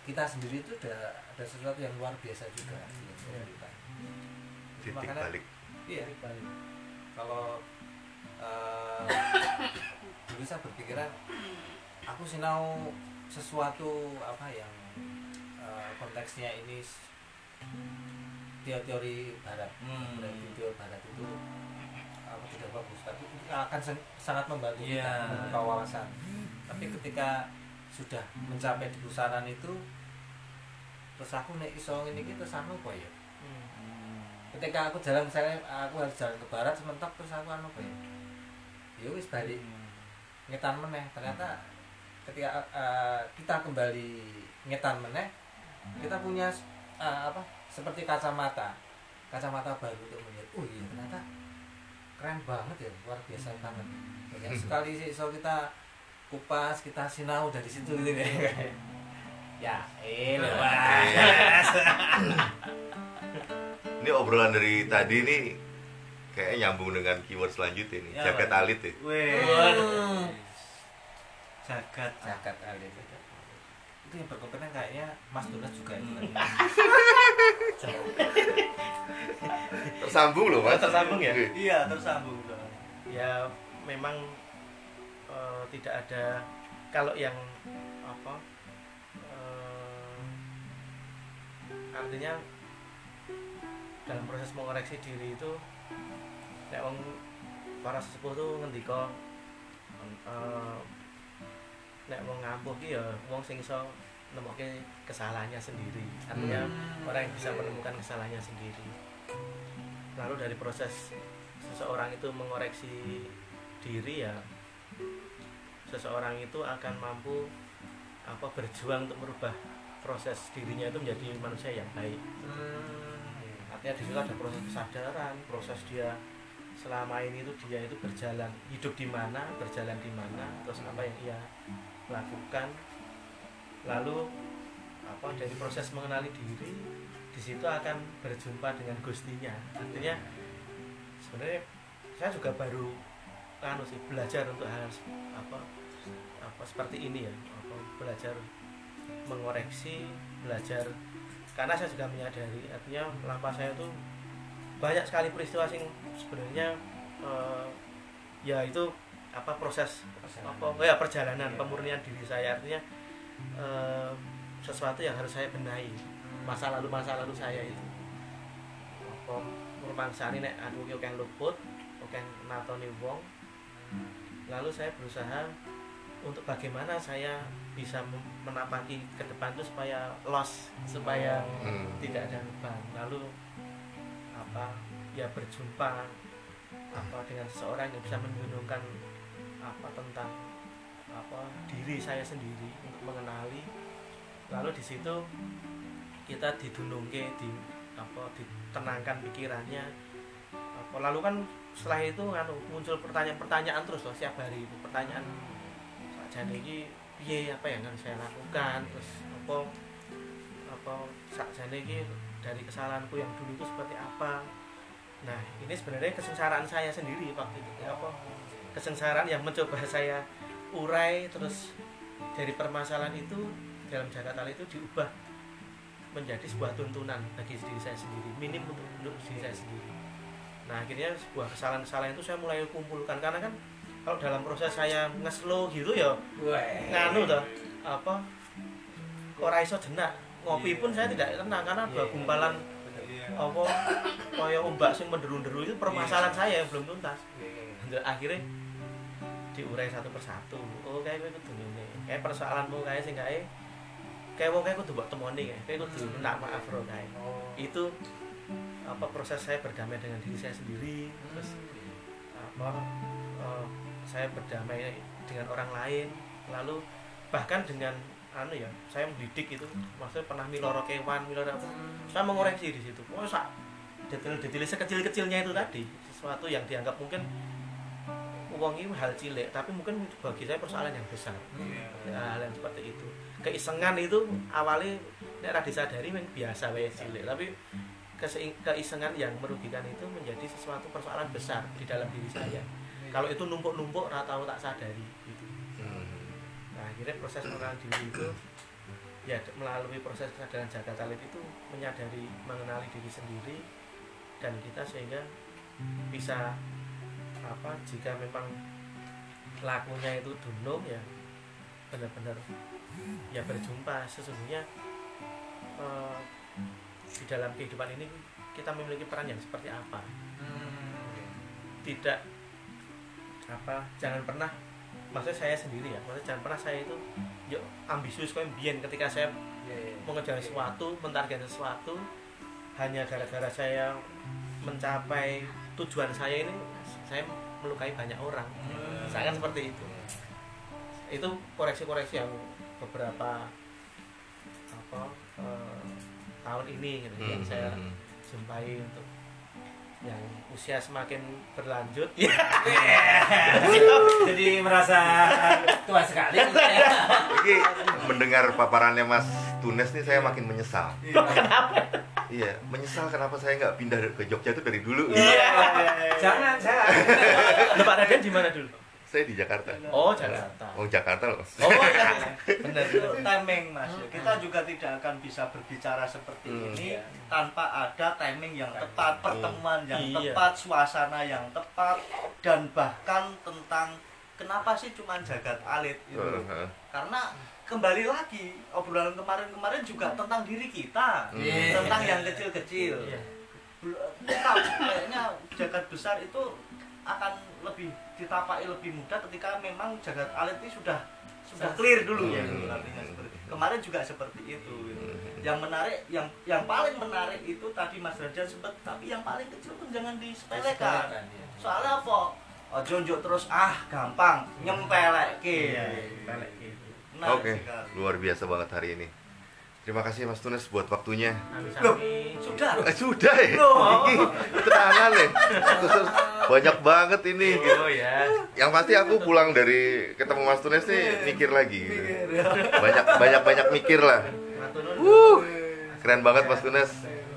kita sendiri itu ada ada sesuatu yang luar biasa juga kita. titik Makanya- balik Iya. Kalau eh, dulu saya berpikiran aku sinau sesuatu apa yang eh, konteksnya ini teori-teori barat Hmm. berarti teori barat itu apa tidak bagus tapi akan sangat membantu kita Iya. membuka wawasan tapi ketika sudah mencapai di pusaran itu terus aku nek iso ngene iki terus anu apa ya ketika aku jalan misalnya aku harus jalan ke barat sementok terus aku anu apa ya ya wis balik. Ngetan meneh. Ternyata ketika eh, kita kembali ngetan meneh kita punya eh, apa seperti kacamata. Kacamata baru untuk melihat oh iya ternyata keren banget ya luar biasa banget. Banyak sekali sih so kita kupas kita sinau dari situ gitu ya ya ini mas Ini obrolan dari tadi nih kayaknya nyambung dengan keyword selanjutnya nih, Ya, jaket alit ya. Weh, Waduh. jagat. zakat alit itu yang berkompeten kayaknya Mas Dunas juga itu Tersambung loh mas. Tersambung ya? Iya. Iya, tersambung soalnya. ya memang eh, tidak ada kalau yang apa eh, artinya dalam proses mengoreksi diri itu nek wong para sesepuh tuh ngendika eh, nek wong ngampuh ki ya wong sing iso nemokke kesalahannya sendiri. Artinya Hmm, orang yang bisa menemukan kesalahannya sendiri. Lalu dari proses seseorang itu mengoreksi diri ya seseorang itu akan mampu apa berjuang untuk merubah proses dirinya itu menjadi manusia yang baik artinya di situ ada proses kesadaran proses dia selama ini itu dia itu berjalan hidup di mana berjalan di mana terus apa yang ia lakukan. Lalu apa dari proses mengenali diri di situ akan berjumpa dengan gustinya. Artinya sebenarnya saya juga baru anu sih belajar untuk hal apa apa seperti ini ya. Apa belajar mengoreksi belajar karena saya juga menyadari artinya lampah saya tuh banyak sekali peristiwa sing sebenarnya eh, ya itu apa proses apa oh ya perjalanan pemurnian diri saya. Artinya eh, sesuatu yang harus saya benahi masa lalu masa lalu saya itu. Apa rumangsani nek aku ki oke luput oke natoni wong. Lalu saya berusaha untuk bagaimana saya bisa menapaki ke depan itu supaya loss supaya Hmm. tidak ada beban. Lalu apa ya berjumpa apa dengan seseorang yang bisa menunjukkan apa tentang apa diri saya sendiri untuk mengenali. Lalu di situ kita didunungke di apa ditenangkan pikirannya apa. Lalu kan setelah itu anu muncul pertanyaan-pertanyaan terus loh setiap hari itu. Pertanyaan sakjane iki piye apa yang harus saya lakukan? Terus apa apa sakjane iki dari kesalahanku yang dulu itu seperti apa? Nah ini sebenarnya kesengsaraan saya sendiri waktu itu. Ya apa? Kesengsaraan yang mencoba saya urai terus dari permasalahan itu dalam Jakarta itu diubah menjadi sebuah tuntunan bagi diri saya sendiri minim untuk, untuk diri saya sendiri. Nah akhirnya sebuah kesalahan-kesalahan itu saya mulai kumpulkan. Karena kan kalau dalam proses saya ngeslow gitu ya nganu toh apa ora iso jenak? Ngopi pun saya tidak tenang karena dua gumpalan apa kaya ombak sing menderu-deru itu permasalahan saya yang belum tuntas. Dan akhirnya diurai satu persatu. Oh kayak gue kudu ngene. Kayak persoalanmu kayak sing kayak kayak wong kayak kudu mbok temoni kayak kudu minta maaf bro kayak itu apa proses saya berdamai dengan diri saya sendiri. Terus apa eh, saya berdamai dengan orang lain. Lalu bahkan dengan anu ya saya mendidik itu maksudnya pernah miloro kewan miloro apa. Saya mengoreksi di situ. Oh sak detail-detail sekecil-kecilnya itu tadi sesuatu yang dianggap mungkin uang itu hal cilik tapi mungkin bagi saya persoalan yang besar. Hal yang seperti itu. Keisengan itu awalnya ra disadari memang biasa wae cilik tapi keisengan yang merugikan itu menjadi sesuatu persoalan besar di dalam diri saya kalau itu numpuk-numpuk ora tahu tak sadari gitu. Hmm. Nah, akhirnya proses mengenal diri itu ya melalui proses kesadaran jaga talit itu menyadari mengenali diri sendiri dan kita sehingga bisa apa jika memang lakunya itu dunung ya benar-benar ya berjumpa. Sesungguhnya eh, di dalam kehidupan ini kita memiliki peran yang seperti apa? Tidak apa? Jangan pernah maksudnya saya sendiri ya maksudnya jangan pernah saya itu yuk ambisius kayak biyen ketika saya mengejar sesuatu mentarget sesuatu hanya gara-gara saya mencapai tujuan saya ini saya melukai banyak orang. Saya kan seperti itu. Itu koreksi-koreksi yang beberapa apa eh, tahun ini gitu, yang saya Hmm. jumpai untuk yang usia semakin berlanjut jadi merasa tua sekali ya. Ini mendengar paparannya Mas Tunes nih saya makin menyesal. Iya, menyesal kenapa saya nggak pindah ke Jogja itu dari dulu. Iya. jangan saya Pak Raden di mana dulu Saya di Jakarta. oh Jakarta Oh Jakarta loh. oh iya benar itu timing mas ya. kita juga tidak akan bisa berbicara seperti Hmm. ini tanpa ada timing yang tepat pertemuan yang Iya. tepat suasana yang tepat dan bahkan tentang kenapa sih cuman jagat alit itu Heeh. karena kembali lagi obrolan kemarin-kemarin juga tentang diri kita Iya. tentang yang kecil-kecil Iya. Entah, kayaknya jagat besar itu akan lebih ditapaki lebih mudah ketika memang jagat alit ini sudah sudah clear dulu ya Hmm. artinya seperti kemarin juga seperti itu gitu. yang menarik yang yang paling menarik itu tadi Mas Rajan sempat tapi yang paling kecil pun jangan disepelekan soalnya apa oh jonjok terus ah gampang nyempelek iya Menarik Oke, luar biasa banget hari ini. Terima kasih Mas Tunes buat waktunya. Amin-amin. sudah Eh, sudah ya? Loh. Ini tenangan ya. Banyak banget ini. gitu. oh ya Yang pasti aku pulang dari ketemu Mas Tunes nih mikir lagi. Gitu. Banyak banyak banyak mikir lah. matur Keren banget Mas Tunes.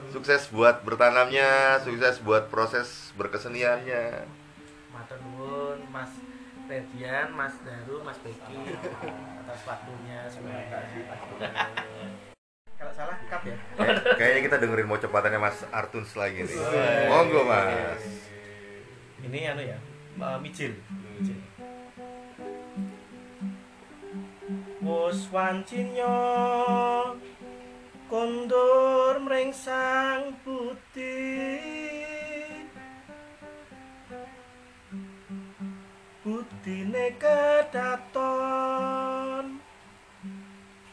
Sukses buat bertanamnya, sukses buat proses berkeseniannya. matur nuwun Mas Redian, Mas Daru, Mas Beki atas waktunya semoga kalau salah cut ya Kayak- Kayaknya kita dengerin mau cepatannya Mas Artuns lagi nih. Monggo Mas. Ini anu ya uh, mijil. Mijil. Wos wancinya kondur mring sang putih. Butine kedaton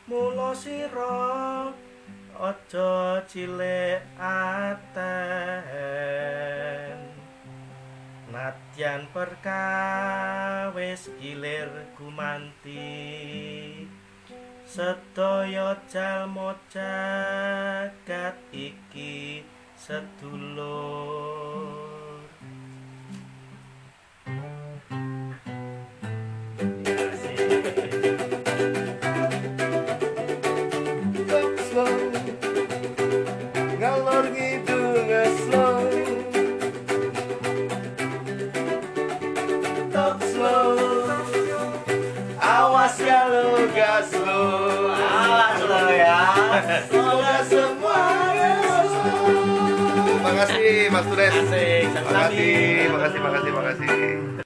Mula sira aja cilik aten Nadyan perkawis gilir gumanti. Sedaya jalma jagat iki sedulur kasih Mas Terima kasih, terima kasih, terima kasih, terima kasih